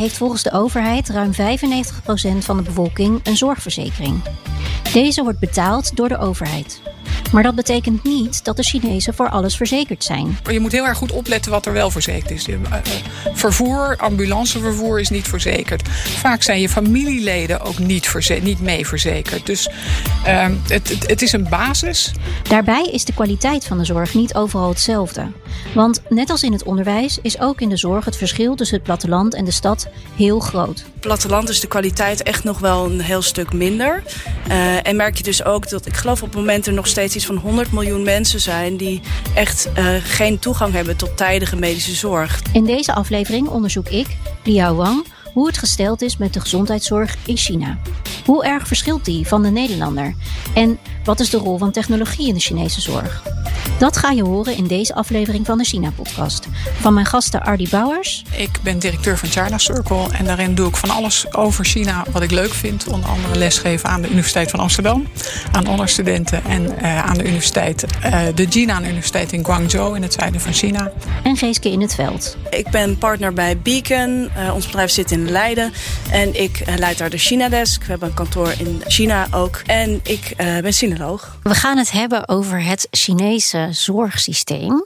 Heeft volgens de overheid ruim 95% van de bevolking een zorgverzekering. Deze wordt betaald door de overheid. Maar dat betekent niet dat de Chinezen voor alles verzekerd zijn. Je moet heel erg goed opletten wat er wel verzekerd is. Vervoer, ambulancevervoer is niet verzekerd. Vaak zijn je familieleden ook niet, verze- niet mee verzekerd. Dus uh, het, het, het is een basis. Daarbij is de kwaliteit van de zorg niet overal hetzelfde. Want net als in het onderwijs is ook in de zorg het verschil tussen het platteland en de stad heel groot. Platteland is de kwaliteit echt nog wel een heel stuk minder. Uh, en merk je dus ook dat ik geloof op het moment er nog steeds iets van 100 miljoen mensen zijn die echt uh, geen toegang hebben tot tijdige medische zorg. In deze aflevering onderzoek ik, Liao Wang, hoe het gesteld is met de gezondheidszorg in China. Hoe erg verschilt die van de Nederlander? En wat is de rol van technologie in de Chinese zorg? Dat ga je horen in deze aflevering van de China-podcast. Van mijn gasten Ardy Bouwers. Ik ben directeur van China Circle en daarin doe ik van alles over China wat ik leuk vind. Onder andere lesgeven aan de Universiteit van Amsterdam, aan onderstudenten en uh, aan de universiteit, uh, de Jinan Universiteit in Guangzhou in het zuiden van China. En Geeske in het veld. Ik ben partner bij Beacon. Uh, ons bedrijf zit in Leiden en ik leid daar de China Desk. We hebben een kantoor in China ook en ik ben We gaan het hebben over het Chinese zorgsysteem.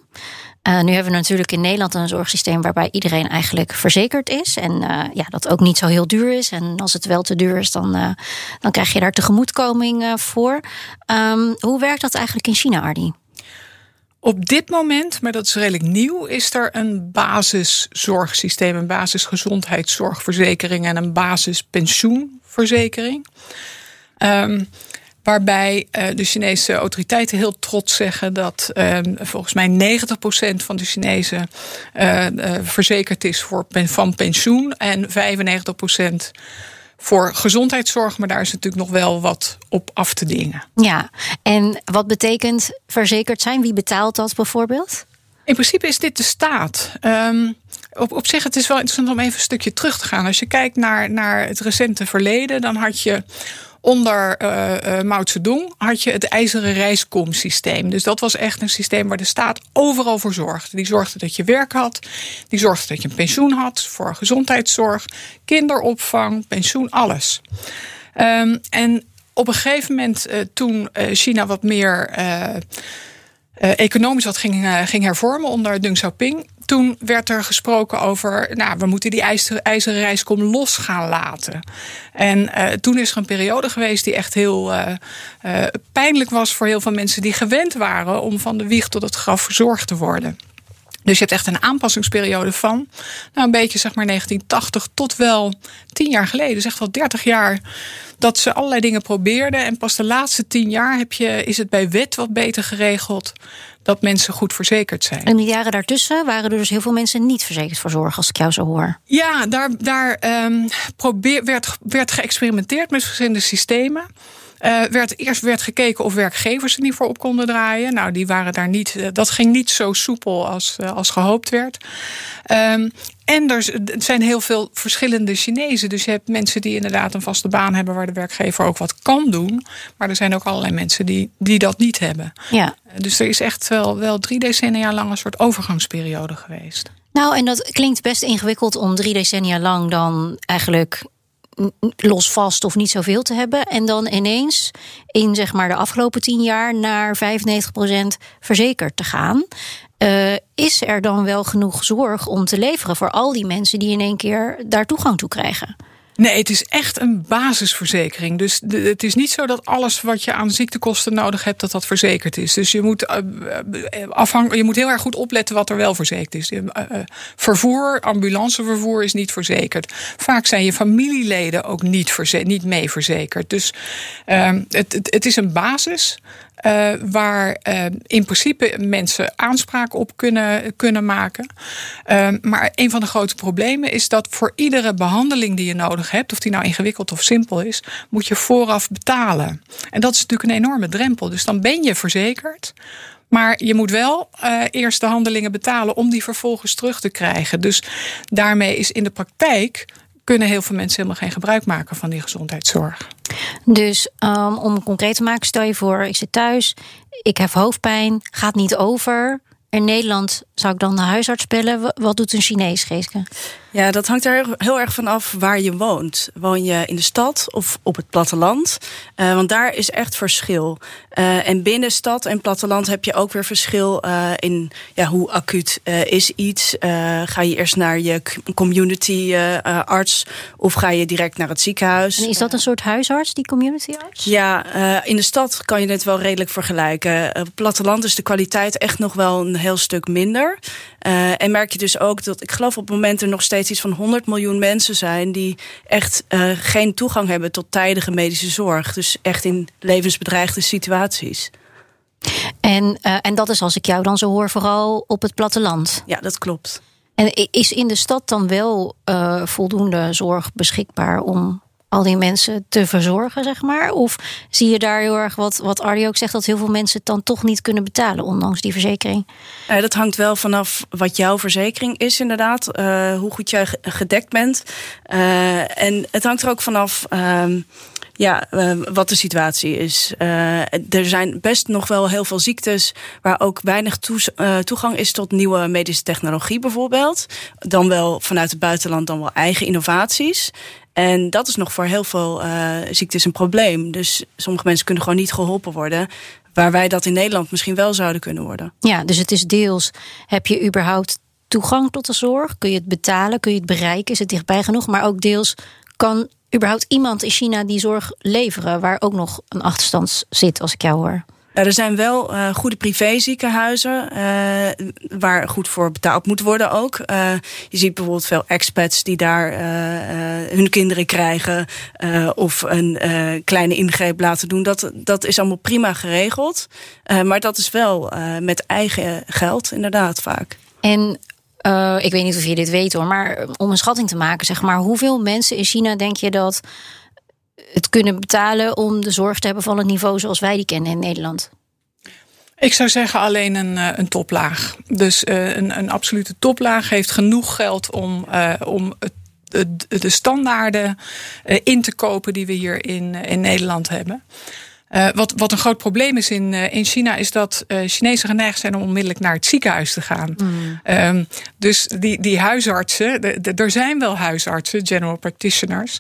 Uh, nu hebben we natuurlijk in Nederland een zorgsysteem waarbij iedereen eigenlijk verzekerd is. En uh, ja, dat ook niet zo heel duur is. En als het wel te duur is, dan, uh, dan krijg je daar tegemoetkoming voor. Um, hoe werkt dat eigenlijk in China, Ardi? Op dit moment, maar dat is redelijk nieuw, is er een basiszorgsysteem, een basisgezondheidszorgverzekering en een basispensioenverzekering. Um, Waarbij uh, de Chinese autoriteiten heel trots zeggen dat uh, volgens mij 90% van de Chinezen uh, verzekerd is voor, van pensioen en 95% voor gezondheidszorg. Maar daar is natuurlijk nog wel wat op af te dingen. Ja, en wat betekent verzekerd zijn? Wie betaalt dat bijvoorbeeld? In principe is dit de staat. Um, op, op zich, het is wel interessant om even een stukje terug te gaan. Als je kijkt naar, naar het recente verleden, dan had je onder uh, uh, Mao Zedong had je het ijzeren reiskomsysteem. Dus dat was echt een systeem waar de staat overal voor zorgde. Die zorgde dat je werk had, die zorgde dat je een pensioen had voor gezondheidszorg, kinderopvang, pensioen, alles. Um, en op een gegeven moment, uh, toen China wat meer economisch wat ging, ging hervormen onder Deng Xiaoping, toen werd er gesproken over, nou, we moeten die ijzeren, ijzeren reiskom los gaan laten. En uh, toen is er een periode geweest die echt heel uh, uh, pijnlijk was voor heel veel mensen die gewend waren om van de wieg tot het graf verzorgd te worden. Dus je hebt echt een aanpassingsperiode van, nou een beetje zeg maar 1980 tot wel tien jaar geleden, dus echt wel 30 jaar, dat ze allerlei dingen probeerden. En pas de laatste tien jaar heb je, is het bij wet wat beter geregeld dat mensen goed verzekerd zijn. En de jaren daartussen waren er dus heel veel mensen niet verzekerd voor zorg, als ik jou zo hoor. Ja, daar, daar um, probeer, werd, werd geëxperimenteerd met verschillende systemen. Uh, werd, eerst werd gekeken of werkgevers er niet voor op konden draaien. Nou, die waren daar niet. Dat ging niet zo soepel als, uh, als gehoopt werd. Um, en er zijn heel veel verschillende Chinezen. Dus je hebt mensen die inderdaad een vaste baan hebben waar de werkgever ook wat kan doen. Maar er zijn ook allerlei mensen die, die dat niet hebben. Ja. Dus er is echt wel, wel drie decennia lang een soort overgangsperiode geweest. Nou, en dat klinkt best ingewikkeld om drie decennia lang dan eigenlijk los vast of niet zoveel te hebben. En dan ineens in zeg maar de afgelopen tien jaar naar 95% verzekerd te gaan. Uh, is er dan wel genoeg zorg om te leveren voor al die mensen die in één keer daar toegang toe krijgen? Nee, het is echt een basisverzekering. Dus het is niet zo dat alles wat je aan ziektekosten nodig hebt, dat dat verzekerd is. Dus je moet, uh, afhang, je moet heel erg goed opletten wat er wel verzekerd is. Uh, vervoer, ambulancevervoer is niet verzekerd. Vaak zijn je familieleden ook niet, niet mee verzekerd. Dus het, het, het is een basis. Uh, waar uh, in principe mensen aanspraak op kunnen, kunnen maken. Uh, maar een van de grote problemen is dat voor iedere behandeling die je nodig hebt, of die nou ingewikkeld of simpel is, moet je vooraf betalen. En dat is natuurlijk een enorme drempel. Dus dan ben je verzekerd. Maar je moet wel eerst de handelingen betalen om die vervolgens terug te krijgen. Dus daarmee is in de praktijk kunnen heel veel mensen helemaal geen gebruik maken van die gezondheidszorg. Dus um, om concreet te maken, stel je voor, ik zit thuis, ik heb hoofdpijn, gaat niet over. In Nederland zou ik dan de huisarts bellen. Wat doet een Chinees, Geeske? Ja, dat hangt er heel erg van af waar je woont. Woon je in de stad of op het platteland? Uh, want daar is echt verschil. Uh, en binnen stad en platteland heb je ook weer verschil uh, in ja, hoe acuut is iets. ga je eerst naar je community arts of ga je direct naar het ziekenhuis? En is dat een soort huisarts, die community arts? Ja, in de stad kan je het wel redelijk vergelijken. op het platteland is de kwaliteit echt nog wel een heel stuk minder. en merk je dus ook dat ik geloof op het moment er nog steeds iets van 100 miljoen mensen zijn die echt uh, geen toegang hebben tot tijdige medische zorg. Dus echt in levensbedreigde situaties. En, uh, en dat is als ik jou dan zo hoor, vooral op het platteland. Ja, dat klopt. En is in de stad dan wel uh, voldoende zorg beschikbaar om al die mensen te verzorgen, zeg maar? Of zie je daar heel erg wat, wat Ardi ook zegt, dat heel veel mensen het dan toch niet kunnen betalen, ondanks die verzekering? Uh, dat hangt wel vanaf wat jouw verzekering is, inderdaad. Uh, hoe goed jij gedekt bent. Uh, en het hangt er ook vanaf. Uh, ja, wat de situatie is. Er zijn best nog wel heel veel ziektes waar ook weinig toegang is tot nieuwe medische technologie bijvoorbeeld. Dan wel vanuit het buitenland, dan wel eigen innovaties. En dat is nog voor heel veel uh, ziektes een probleem. Dus sommige mensen kunnen gewoon niet geholpen worden. Waar wij dat in Nederland misschien wel zouden kunnen worden. Ja, dus het is deels: heb je überhaupt toegang tot de zorg? Kun je het betalen? Kun je het bereiken? Is het dichtbij genoeg? Maar ook deels: kan überhaupt iemand in China die zorg leveren, waar ook nog een achterstand zit, als ik jou hoor? Er zijn wel uh, goede privéziekenhuizen uh, waar goed voor betaald moet worden ook. Je ziet bijvoorbeeld veel expats die daar hun kinderen krijgen of een kleine ingreep laten doen. Dat, dat is allemaal prima geregeld. maar dat is wel met eigen geld inderdaad vaak. En ik weet niet of je dit weet hoor, maar om een schatting te maken, zeg maar, hoeveel mensen in China denk je dat het kunnen betalen om de zorg te hebben van het niveau zoals wij die kennen in Nederland? Ik zou zeggen alleen een, een toplaag. Dus uh, een, een absolute toplaag heeft genoeg geld om, uh, om het de standaarden in te kopen die we hier in, in Nederland hebben. Uh, wat, wat een groot probleem is in, uh, in China, is dat uh, Chinezen geneigd zijn om onmiddellijk naar het ziekenhuis te gaan. Mm. Um, dus die, die huisartsen, de, de, er zijn wel huisartsen, general practitioners,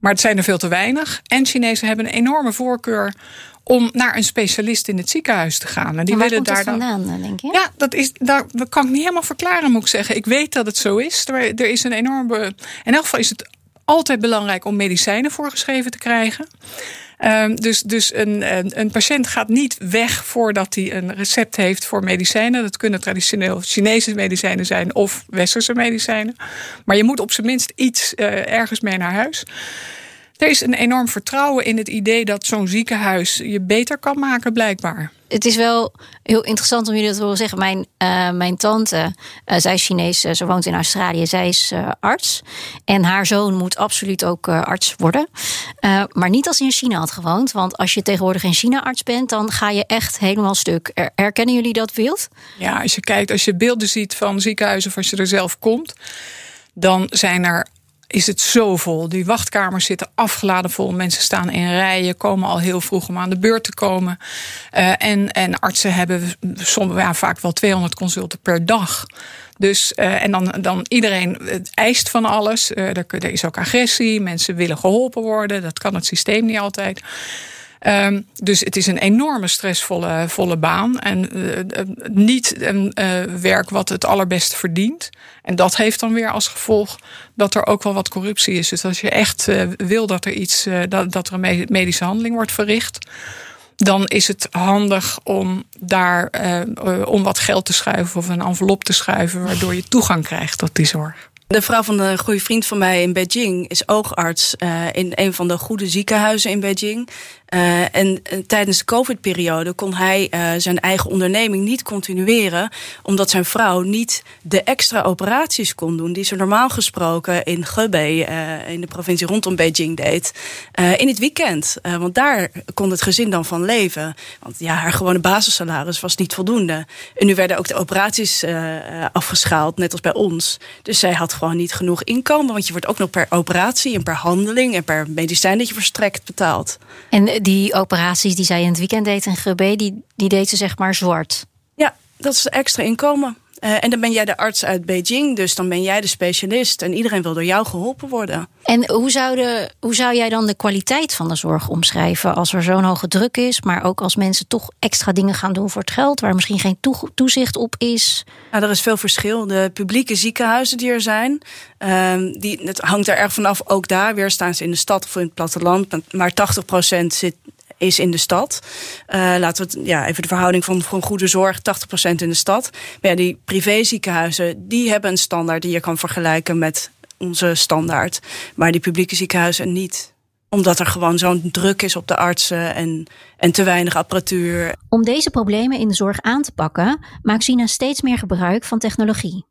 maar het zijn er veel te weinig. En Chinezen hebben een enorme voorkeur om naar een specialist in het ziekenhuis te gaan. En die willen daar vandaan, dan, denk je? Ja, dat, is, daar, dat kan ik niet helemaal verklaren, moet ik zeggen. Ik weet dat het zo is. Er, er is een enorme. In elk geval is het altijd belangrijk om medicijnen voorgeschreven te krijgen. Um, dus dus een, een, een, patiënt gaat niet weg voordat hij een recept heeft voor medicijnen. Dat kunnen traditioneel Chinese medicijnen zijn of westerse medicijnen. Maar je moet op zijn minst iets uh, ergens mee naar huis. Er is een enorm vertrouwen in het idee dat zo'n ziekenhuis je beter kan maken, blijkbaar. Het is wel heel interessant om jullie dat te horen zeggen. Mijn, uh, mijn tante, uh, zij is Chinees, uh, ze woont in Australië, zij is arts. En haar zoon moet absoluut ook arts worden. maar niet als hij in China had gewoond. Want als je tegenwoordig in China arts bent, dan ga je echt helemaal stuk. Herkennen jullie dat beeld? Ja, als je kijkt, als je beelden ziet van ziekenhuizen of als je er zelf komt, dan zijn er is het zo vol. Die wachtkamers zitten afgeladen vol. Mensen staan in rijen, komen al heel vroeg om aan de beurt te komen. Uh, en, en artsen hebben soms, ja, vaak wel 200 consulten per dag. Dus, uh, en dan, dan iedereen eist van alles. Uh, er, er is ook agressie, mensen willen geholpen worden. Dat kan het systeem niet altijd. Um, dus het is een enorme stressvolle volle baan. En uh, niet een uh, werk wat het allerbeste verdient. En dat heeft dan weer als gevolg dat er ook wel wat corruptie is. Dus als je echt wil dat er iets, dat, dat er een medische handeling wordt verricht dan is het handig om daar om wat geld te schuiven of een envelop te schuiven, waardoor je toegang krijgt tot die zorg. De vrouw van een goede vriend van mij in Beijing is oogarts in een van de goede ziekenhuizen in Beijing. Uh, en, tijdens de COVID-periode kon hij uh, zijn eigen onderneming niet continueren, omdat zijn vrouw niet de extra operaties kon doen die ze normaal gesproken in Hebei, in de provincie rondom Beijing, deed, in het weekend. want daar kon het gezin dan van leven. Want ja, haar gewone basissalaris was niet voldoende. En nu werden ook de operaties afgeschaald, net als bij ons. Dus zij had gewoon niet genoeg inkomen, want je wordt ook nog per operatie en per handeling en per medicijn dat je verstrekt betaald. En die operaties die zij in het weekend deed in GB, die, die deed ze zeg maar zwart. Ja, dat is extra inkomen. Uh, en dan ben jij de arts uit Beijing, dus dan ben jij de specialist. En iedereen wil door jou geholpen worden. En hoe zou, de, hoe zou jij dan de kwaliteit van de zorg omschrijven als er zo'n hoge druk is, maar ook als mensen toch extra dingen gaan doen voor het geld, waar misschien geen toezicht op is? Nou, er is veel verschil. De publieke ziekenhuizen die er zijn, uh, die, het hangt er erg vanaf. Ook daar weer staan ze in de stad of in het platteland. Maar 80% zit is in de stad. Uh, laten we het, ja, even de verhouding van, van goede zorg, 80% in de stad. Maar ja, die privéziekenhuizen, die hebben een standaard die je kan vergelijken met onze standaard. Maar die publieke ziekenhuizen niet omdat er gewoon zo'n druk is op de artsen en, en te weinig apparatuur. Om deze problemen in de zorg aan te pakken, maakt China steeds meer gebruik van technologie.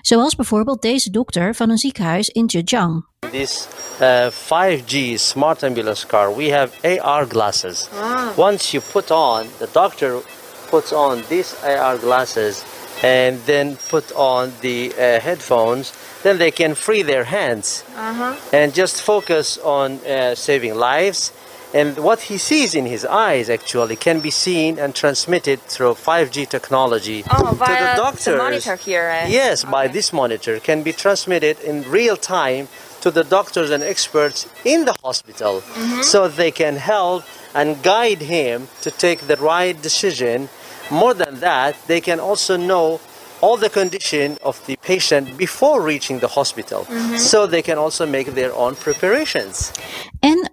Zoals bijvoorbeeld deze dokter van een ziekenhuis in Zhejiang. This uh, 5G smart ambulance car, we have AR glasses. Ah. Once you put on, the doctor puts on these AR glasses and then put on the uh, headphones, then they can free their hands uh-huh. and just focus on uh, saving lives and what he sees in his eyes actually can be seen and transmitted through 5G technology oh, to the doctors. The monitor here. Uh, yes, okay. by this monitor can be transmitted in real time to the doctors and experts in the hospital mm-hmm. so they can help and guide him to take the right decision. More than that, they can also know all the condition of the patient before reaching the hospital. Mm-hmm. So they can also make their own preparations.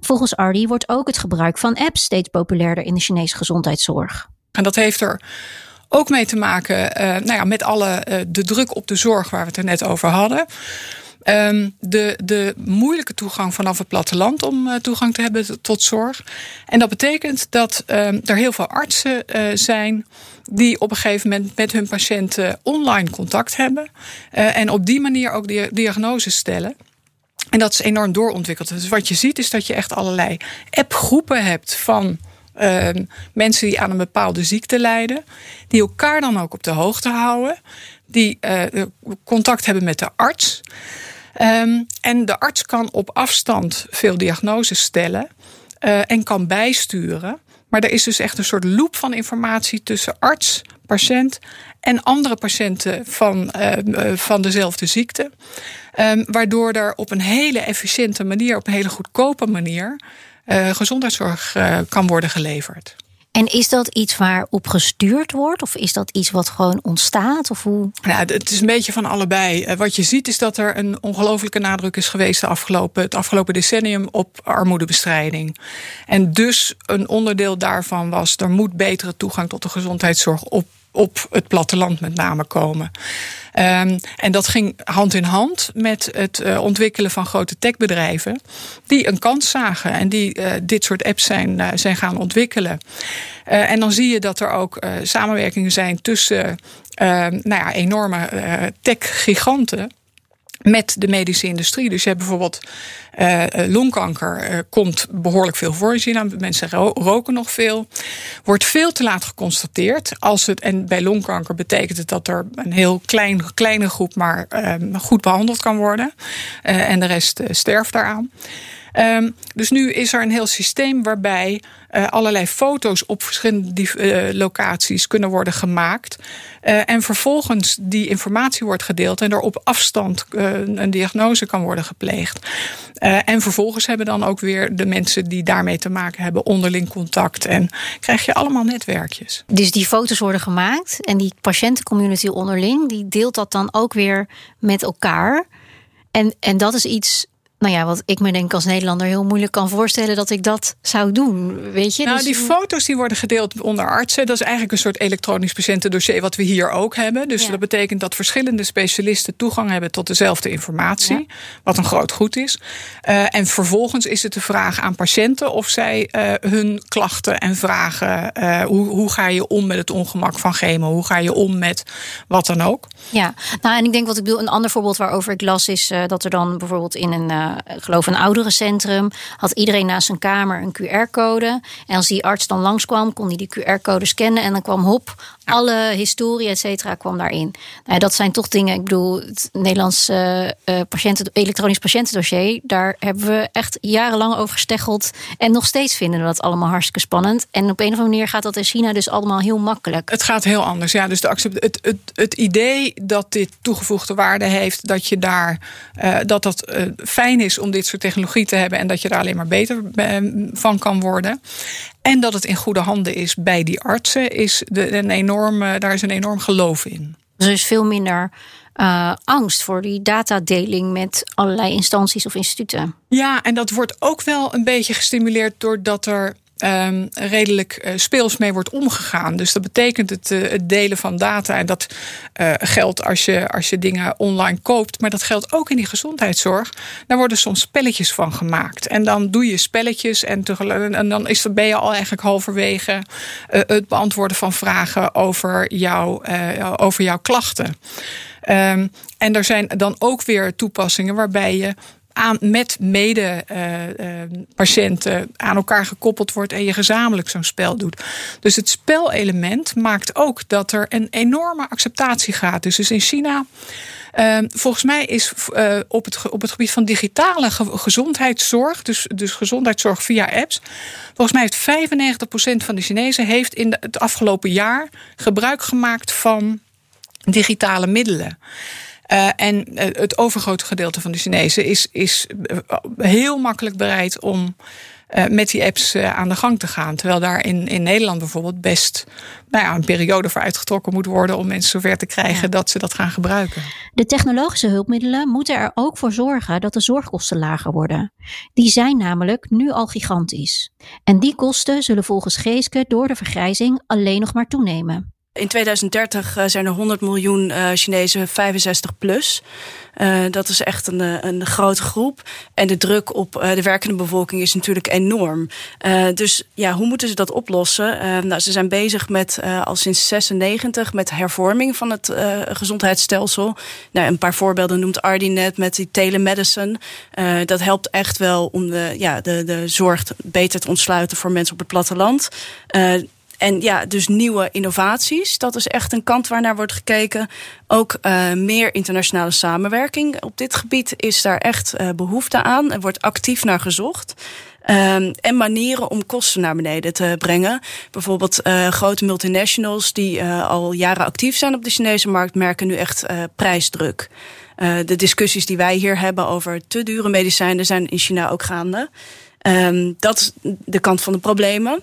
En volgens Ardi wordt ook het gebruik van apps steeds populairder in de Chinese gezondheidszorg. En dat heeft er ook mee te maken uh, nou ja, met alle uh, de druk op de zorg waar we het er net over hadden. Um, de, de moeilijke toegang vanaf het platteland om uh, toegang te hebben tot zorg. En dat betekent dat um, er heel veel artsen zijn die op een gegeven moment met hun patiënten online contact hebben. En op die manier ook die diagnoses stellen. En dat is enorm doorontwikkeld. Dus wat je ziet is dat je echt allerlei appgroepen hebt van uh, mensen die aan een bepaalde ziekte lijden. Die elkaar dan ook op de hoogte houden. Die uh, contact hebben met de arts. Um, en de arts kan op afstand veel diagnoses stellen. Uh, en kan bijsturen. Maar er is dus echt een soort loop van informatie tussen arts, patiënt en andere patiënten van, uh, van dezelfde ziekte. Um, waardoor er op een hele efficiënte manier, op een hele goedkope manier, uh, gezondheidszorg uh, kan worden geleverd. En is dat iets waarop gestuurd wordt? Of is dat iets wat gewoon ontstaat? Of hoe? Nou, het is een beetje van allebei. Eh, wat je ziet is dat er een ongelofelijke nadruk is geweest de afgelopen, het afgelopen decennium op armoedebestrijding. En dus een onderdeel daarvan was: er moet betere toegang tot de gezondheidszorg op op het platteland met name komen. Um, en dat ging hand in hand met het uh, ontwikkelen van grote techbedrijven. die een kans zagen en die uh, dit soort apps zijn, uh, zijn gaan ontwikkelen. en dan zie je dat er ook samenwerkingen zijn tussen ehm, nou ja, enorme tech-giganten met de medische industrie. Dus je hebt bijvoorbeeld uh, longkanker. Uh, komt behoorlijk veel voor in China. Mensen roken nog veel. Wordt veel te laat geconstateerd. Als het, en bij longkanker betekent het dat er een heel klein, kleine groep maar uh, goed behandeld kan worden. en de rest sterft daaraan. Um, dus nu is er een heel systeem waarbij uh, allerlei foto's op verschillende uh, locaties kunnen worden gemaakt. Uh, en vervolgens die informatie wordt gedeeld en er op afstand een diagnose kan worden gepleegd. en vervolgens hebben dan ook weer de mensen die daarmee te maken hebben onderling contact. En krijg je allemaal netwerkjes. Dus die foto's worden gemaakt en die patiëntencommunity onderling, die deelt dat dan ook weer met elkaar. En, en dat is iets nou ja, wat ik me denk als Nederlander heel moeilijk kan voorstellen dat ik dat zou doen. Weet je? Nou, Dus- die foto's die worden gedeeld onder artsen. Dat is eigenlijk een soort elektronisch patiëntendossier wat we hier ook hebben. Dus Ja. dat betekent dat verschillende specialisten toegang hebben tot dezelfde informatie. Wat een groot goed is. Eh, en vervolgens is het de vraag aan patiënten of zij eh, hun klachten en vragen. eh, hoe, hoe ga je om met het ongemak van chemo? Hoe ga je om met wat dan ook? Ja, nou en ik denk wat ik bedoel, een ander voorbeeld waarover ik las is dat er dan bijvoorbeeld in een, ik geloof een ouderencentrum had iedereen naast zijn kamer een QR-code. En als die arts dan langskwam, kon hij die QR-code scannen en dan kwam hop, alle historie, et cetera, kwam daarin. Nou, dat zijn toch dingen, ik bedoel, het Nederlands eh, patiënten, elektronisch patiëntendossier, daar hebben we echt jarenlang over gesteggeld. En nog steeds vinden we dat allemaal hartstikke spannend. En op een of andere manier gaat dat in China dus allemaal heel makkelijk. Het gaat heel anders. Ja, dus de accept, het, het, het idee dat dit toegevoegde waarde heeft, dat je daar eh, dat dat eh, fijn is om dit soort technologie te hebben en dat je daar alleen maar beter eh, van kan worden. En dat het in goede handen is bij die artsen, is de, een enorme, daar is een enorm geloof in. Dus er is veel minder eh, angst voor die datadeling met allerlei instanties of instituten. Ja, en dat wordt ook wel een beetje gestimuleerd doordat er ehm, redelijk eh, speels mee wordt omgegaan. Dus dat betekent het, eh, het delen van data. En dat eh, geldt als je, als je dingen online koopt. Maar dat geldt ook in die gezondheidszorg. Daar worden soms spelletjes van gemaakt. En dan doe je spelletjes. En, en dan is, ben je al eigenlijk halverwege het beantwoorden van vragen over, jou, over jouw klachten. Ehm, en er zijn dan ook weer toepassingen waarbij je met mede-patiënten aan elkaar gekoppeld wordt en je gezamenlijk zo'n spel doet. Dus het spelelement maakt ook dat er een enorme acceptatie gaat. Dus, dus in China. ehm, volgens mij is eh, op, het, op het gebied van digitale ge- gezondheidszorg, dus, dus gezondheidszorg via apps, volgens mij heeft 95% van de Chinezen heeft in het afgelopen jaar gebruik gemaakt van digitale middelen. Eh, en eh, het overgrote gedeelte van de Chinezen is, is eh, heel makkelijk bereid om met die apps aan de gang te gaan. Terwijl daar in, in Nederland bijvoorbeeld best nou ja, een periode voor uitgetrokken moet worden om mensen zover te krijgen dat ze dat gaan gebruiken. De technologische hulpmiddelen moeten er ook voor zorgen dat de zorgkosten lager worden. Die zijn namelijk nu al gigantisch. En die kosten zullen volgens Geeske door de vergrijzing alleen nog maar toenemen. In 2030 eh, zijn er 100 miljoen eh, Chinezen 65 plus. Eh, dat is echt een, een grote groep. En de druk op de werkende bevolking is natuurlijk enorm. Dus ja, hoe moeten ze dat oplossen? Nou, ze zijn bezig met al sinds 96 met hervorming van het gezondheidsstelsel. Nou, een paar voorbeelden noemt Ardi net met die telemedicine. Dat helpt echt wel om de, ja, de, de zorg te- beter te ontsluiten voor mensen op het platteland. En ja, dus nieuwe innovaties. Dat is echt een kant waar naar wordt gekeken. Ook uh, meer internationale samenwerking. Op dit gebied is daar echt uh, behoefte aan. Er wordt actief naar gezocht. Um, en manieren om kosten naar beneden te brengen. Bijvoorbeeld uh, grote multinationals die uh, al jaren actief zijn op de Chinese markt, merken nu echt uh, prijsdruk. De discussies die wij hier hebben over te dure medicijnen zijn in China ook gaande. Um, dat is de kant van de problemen.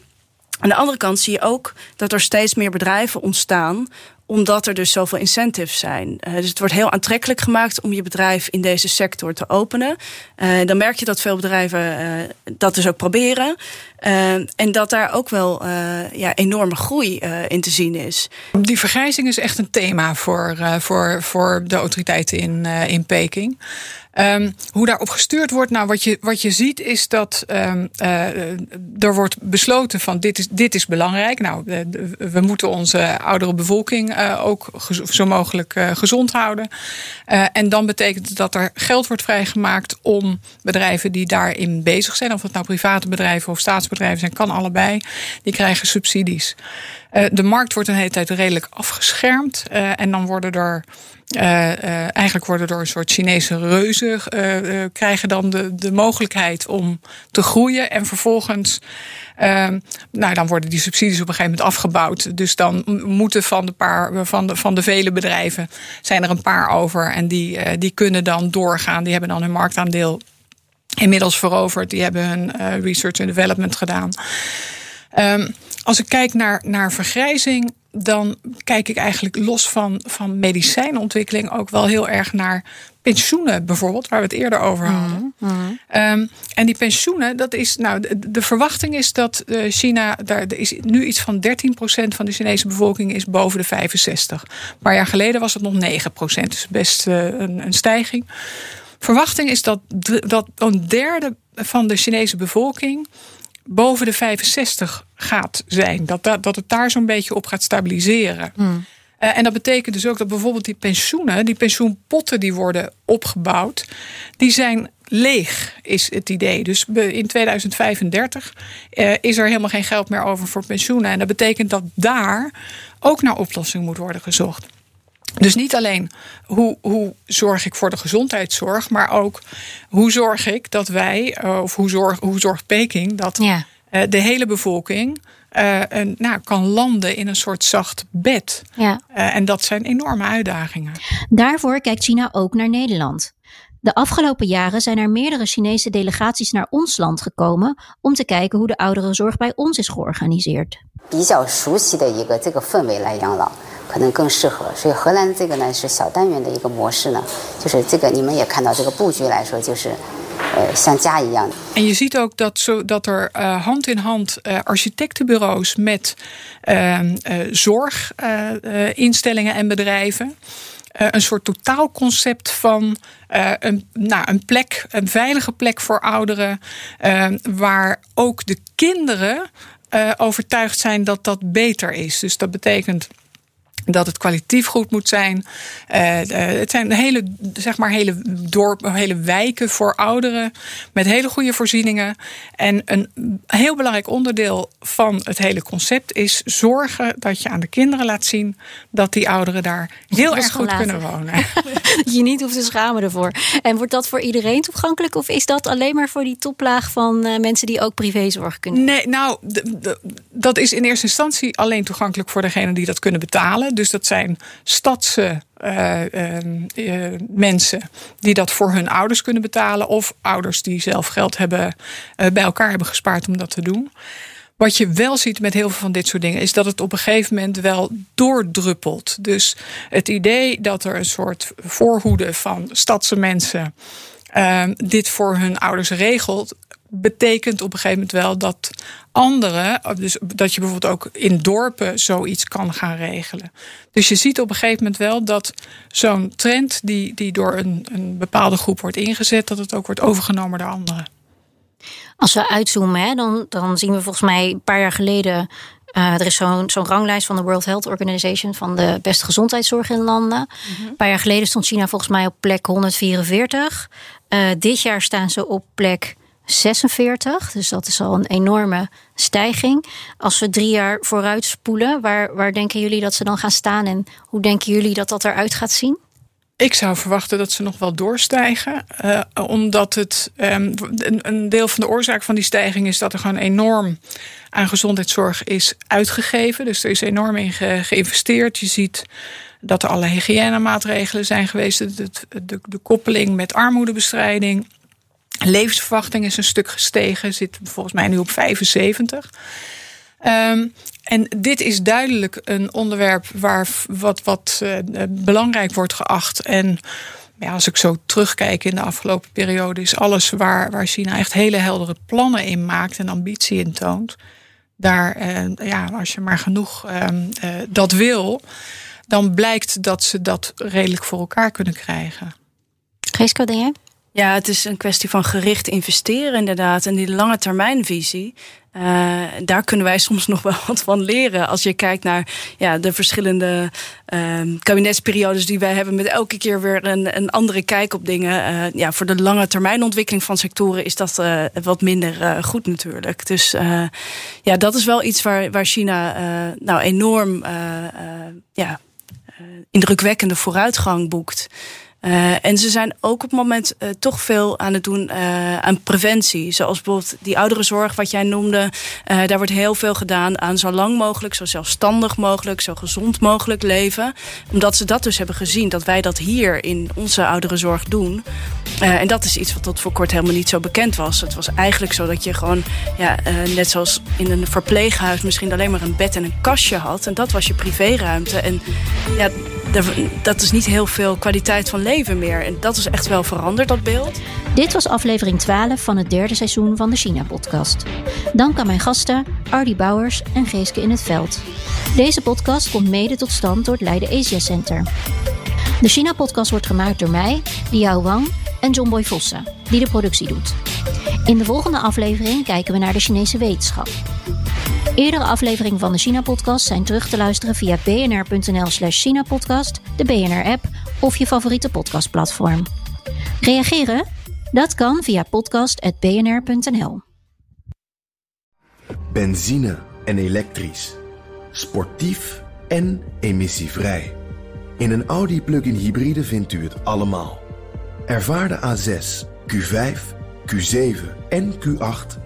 Aan de andere kant zie je ook dat er steeds meer bedrijven ontstaan omdat er dus zoveel incentives zijn. Uh, dus het wordt heel aantrekkelijk gemaakt om je bedrijf in deze sector te openen. Uh, dan merk je dat veel bedrijven uh, dat dus ook proberen. en dat daar ook wel ja, enorme groei in te zien is. Die vergrijzing is echt een thema voor, voor, voor de autoriteiten in, in Peking. Um, hoe daarop gestuurd wordt, nou wat je, wat je ziet is dat um, er wordt besloten van dit is, dit is belangrijk. Nou, de, we moeten onze oudere bevolking uh, ook zo mogelijk gezond houden. en dan betekent het dat er geld wordt vrijgemaakt om bedrijven die daarin bezig zijn, of het nou private bedrijven of staatsbedrijven zijn, kan allebei, die krijgen subsidies. de markt wordt een hele tijd redelijk afgeschermd en dan worden er eigenlijk worden door een soort Chinese reuzen uh, krijgen dan de, de mogelijkheid om te groeien. En vervolgens, nou, dan worden die subsidies op een gegeven moment afgebouwd. Dus dan moeten van de, paar, van de, van de vele bedrijven zijn er een paar over. En die, die kunnen dan doorgaan. Die hebben dan hun marktaandeel inmiddels veroverd. Die hebben hun research en development gedaan. Um, als ik kijk naar, naar vergrijzing, dan kijk ik eigenlijk los van, van medicijnontwikkeling ook wel heel erg naar pensioenen bijvoorbeeld, waar we het eerder over hadden. Mhm, mhm. Ehm, en die pensioenen, dat is, nou, de, verwachting is dat uh, China, daar is nu iets van 13% van de Chinese bevolking is boven de 65. Een paar jaar geleden was het nog 9%, dus best uh, een, een stijging. Verwachting is dat, dat een derde van de Chinese bevolking boven de 65 gaat zijn. Dat, dat, dat het daar zo'n beetje op gaat stabiliseren. Hmm. Eh, en dat betekent dus ook dat bijvoorbeeld die pensioenen, die pensioenpotten die worden opgebouwd, die zijn leeg, is het idee. Dus in 2035 uh, eh, is er helemaal geen geld meer over voor pensioenen. En dat betekent dat daar ook naar oplossing moet worden gezocht. Dus niet alleen hoe, hoe zorg ik voor de gezondheidszorg, maar ook hoe zorg ik dat wij, eh, of hoe, zorg, hoe zorgt Peking dat ja Eh, de hele bevolking uh, een, nou, kan landen in een soort zacht bed. Ja. en dat zijn enorme uitdagingen. Daarvoor kijkt China ook naar Nederland. De afgelopen jaren zijn er meerdere Chinese delegaties naar ons land gekomen om te kijken hoe de ouderenzorg bij ons is georganiseerd. 比较熟悉的一个这个氛围来养老。可能更适合，所以荷兰这个呢是小单元的一个模式呢，就是这个你们也看到这个布局来说，就是呃 像家一样。En je ziet ook dat, zo, dat er uh, hand in hand uh, architectenbureaus met uh, zorginstellingen en bedrijven. een soort totaalconcept van een, nou, een plek, een veilige plek voor ouderen, waar ook de kinderen overtuigd zijn dat dat beter is. Dus dat betekent dat het kwalitatief goed moet zijn. Uh, het zijn hele, zeg maar hele, dorp, hele wijken voor ouderen met hele goede voorzieningen. En een heel belangrijk onderdeel van het hele concept is zorgen dat je aan de kinderen laat zien dat die ouderen daar heel erg goed kunnen wonen. dat je niet hoeft te schamen ervoor. En wordt dat voor iedereen toegankelijk of is dat alleen maar voor die toplaag van uh, mensen die ook privézorg kunnen? Nee, nou, dat is in eerste instantie alleen toegankelijk voor degenen die dat kunnen betalen. Dus dat zijn stadse uh, uh, mensen die dat voor hun ouders kunnen betalen. Of ouders die zelf geld hebben, bij elkaar hebben gespaard om dat te doen. Wat je wel ziet met heel veel van dit soort dingen, is dat het op een gegeven moment wel doordruppelt. Dus het idee dat er een soort voorhoede van stadse mensen dit voor hun ouders regelt, betekent op een gegeven moment wel dat anderen, dus dat je bijvoorbeeld ook in dorpen zoiets kan gaan regelen. Dus je ziet op een gegeven moment wel dat zo'n trend die, die door een, een bepaalde groep wordt ingezet, dat het ook wordt overgenomen door anderen. Als we uitzoomen, hè, dan, dan zien we volgens mij een paar jaar geleden. Uh, er is zo'n zo'n ranglijst van de World Health Organization van de beste gezondheidszorg in landen. Mhm. Een paar jaar geleden stond China volgens mij op plek 144. Uh, eh, dit jaar staan ze op plek 46. Dus dat is al een enorme stijging. Als we drie jaar vooruit spoelen, waar, waar denken jullie dat ze dan gaan staan en hoe denken jullie dat dat eruit gaat zien? Ik zou verwachten dat ze nog wel doorstijgen. Uh, omdat het um, een, deel van de oorzaak van die stijging is dat er gewoon enorm aan gezondheidszorg is uitgegeven. Dus er is enorm in geïnvesteerd. Je ziet dat er alle hygiënemaatregelen zijn geweest. De, de, de koppeling met armoedebestrijding levensverwachting is een stuk gestegen, zit volgens mij nu op 75. Um, en dit is duidelijk een onderwerp waar wat, wat uh, belangrijk wordt geacht. En ja, als ik zo terugkijk in de afgelopen periode, is alles waar, waar China echt hele heldere plannen in maakt en ambitie in toont. Daar, uh, ja, als je maar genoeg uh, dat wil, dan blijkt dat ze dat redelijk voor elkaar kunnen krijgen. Geesko, denk jij? Ja, het is een kwestie van gericht investeren inderdaad. En die lange termijnvisie, uh, daar kunnen wij soms nog wel wat van leren. Als je kijkt naar ja, de verschillende uh, kabinetsperiodes die wij hebben, met elke keer weer een, een andere kijk op dingen. Uh, ja, voor de lange termijnontwikkeling van sectoren is dat uh, wat minder goed natuurlijk. Dus ja, dat is wel iets waar, waar China nou enorm ja, indrukwekkende vooruitgang boekt. Uh, en ze zijn ook op het moment uh, toch veel aan het doen uh, aan preventie. Zoals bijvoorbeeld die ouderenzorg, wat jij noemde. daar wordt heel veel gedaan aan zo lang mogelijk, zo zelfstandig mogelijk, zo gezond mogelijk leven. Omdat ze dat dus hebben gezien, dat wij dat hier in onze ouderenzorg doen. en dat is iets wat tot voor kort helemaal niet zo bekend was. Het was eigenlijk zo dat je gewoon, ja, net zoals in een verpleeghuis, misschien alleen maar een bed en een kastje had. En dat was je privéruimte. En ja, dat is niet heel veel kwaliteit van leven meer. En dat is echt wel veranderd, dat beeld. Dit was aflevering 12 van het derde seizoen van de China-podcast. Dank aan mijn gasten Ardy Bouwers en Geeske in het Veld. Deze podcast komt mede tot stand door het Leiden Asia Center. De China-podcast wordt gemaakt door mij, Liao Wang en John Boy Vossen, die de productie doet. In de volgende aflevering kijken we naar de Chinese wetenschap. Eerdere afleveringen van de China-podcast zijn terug te luisteren via bnr.nl slash China-podcast, de BNR-app of je favoriete podcastplatform. Reageren? Dat kan via podcast.bnr.nl. Benzine en elektrisch. Sportief en emissievrij. In een Audi plug-in hybride vindt u het allemaal. Ervaar de A6, Q5, Q7 en Q8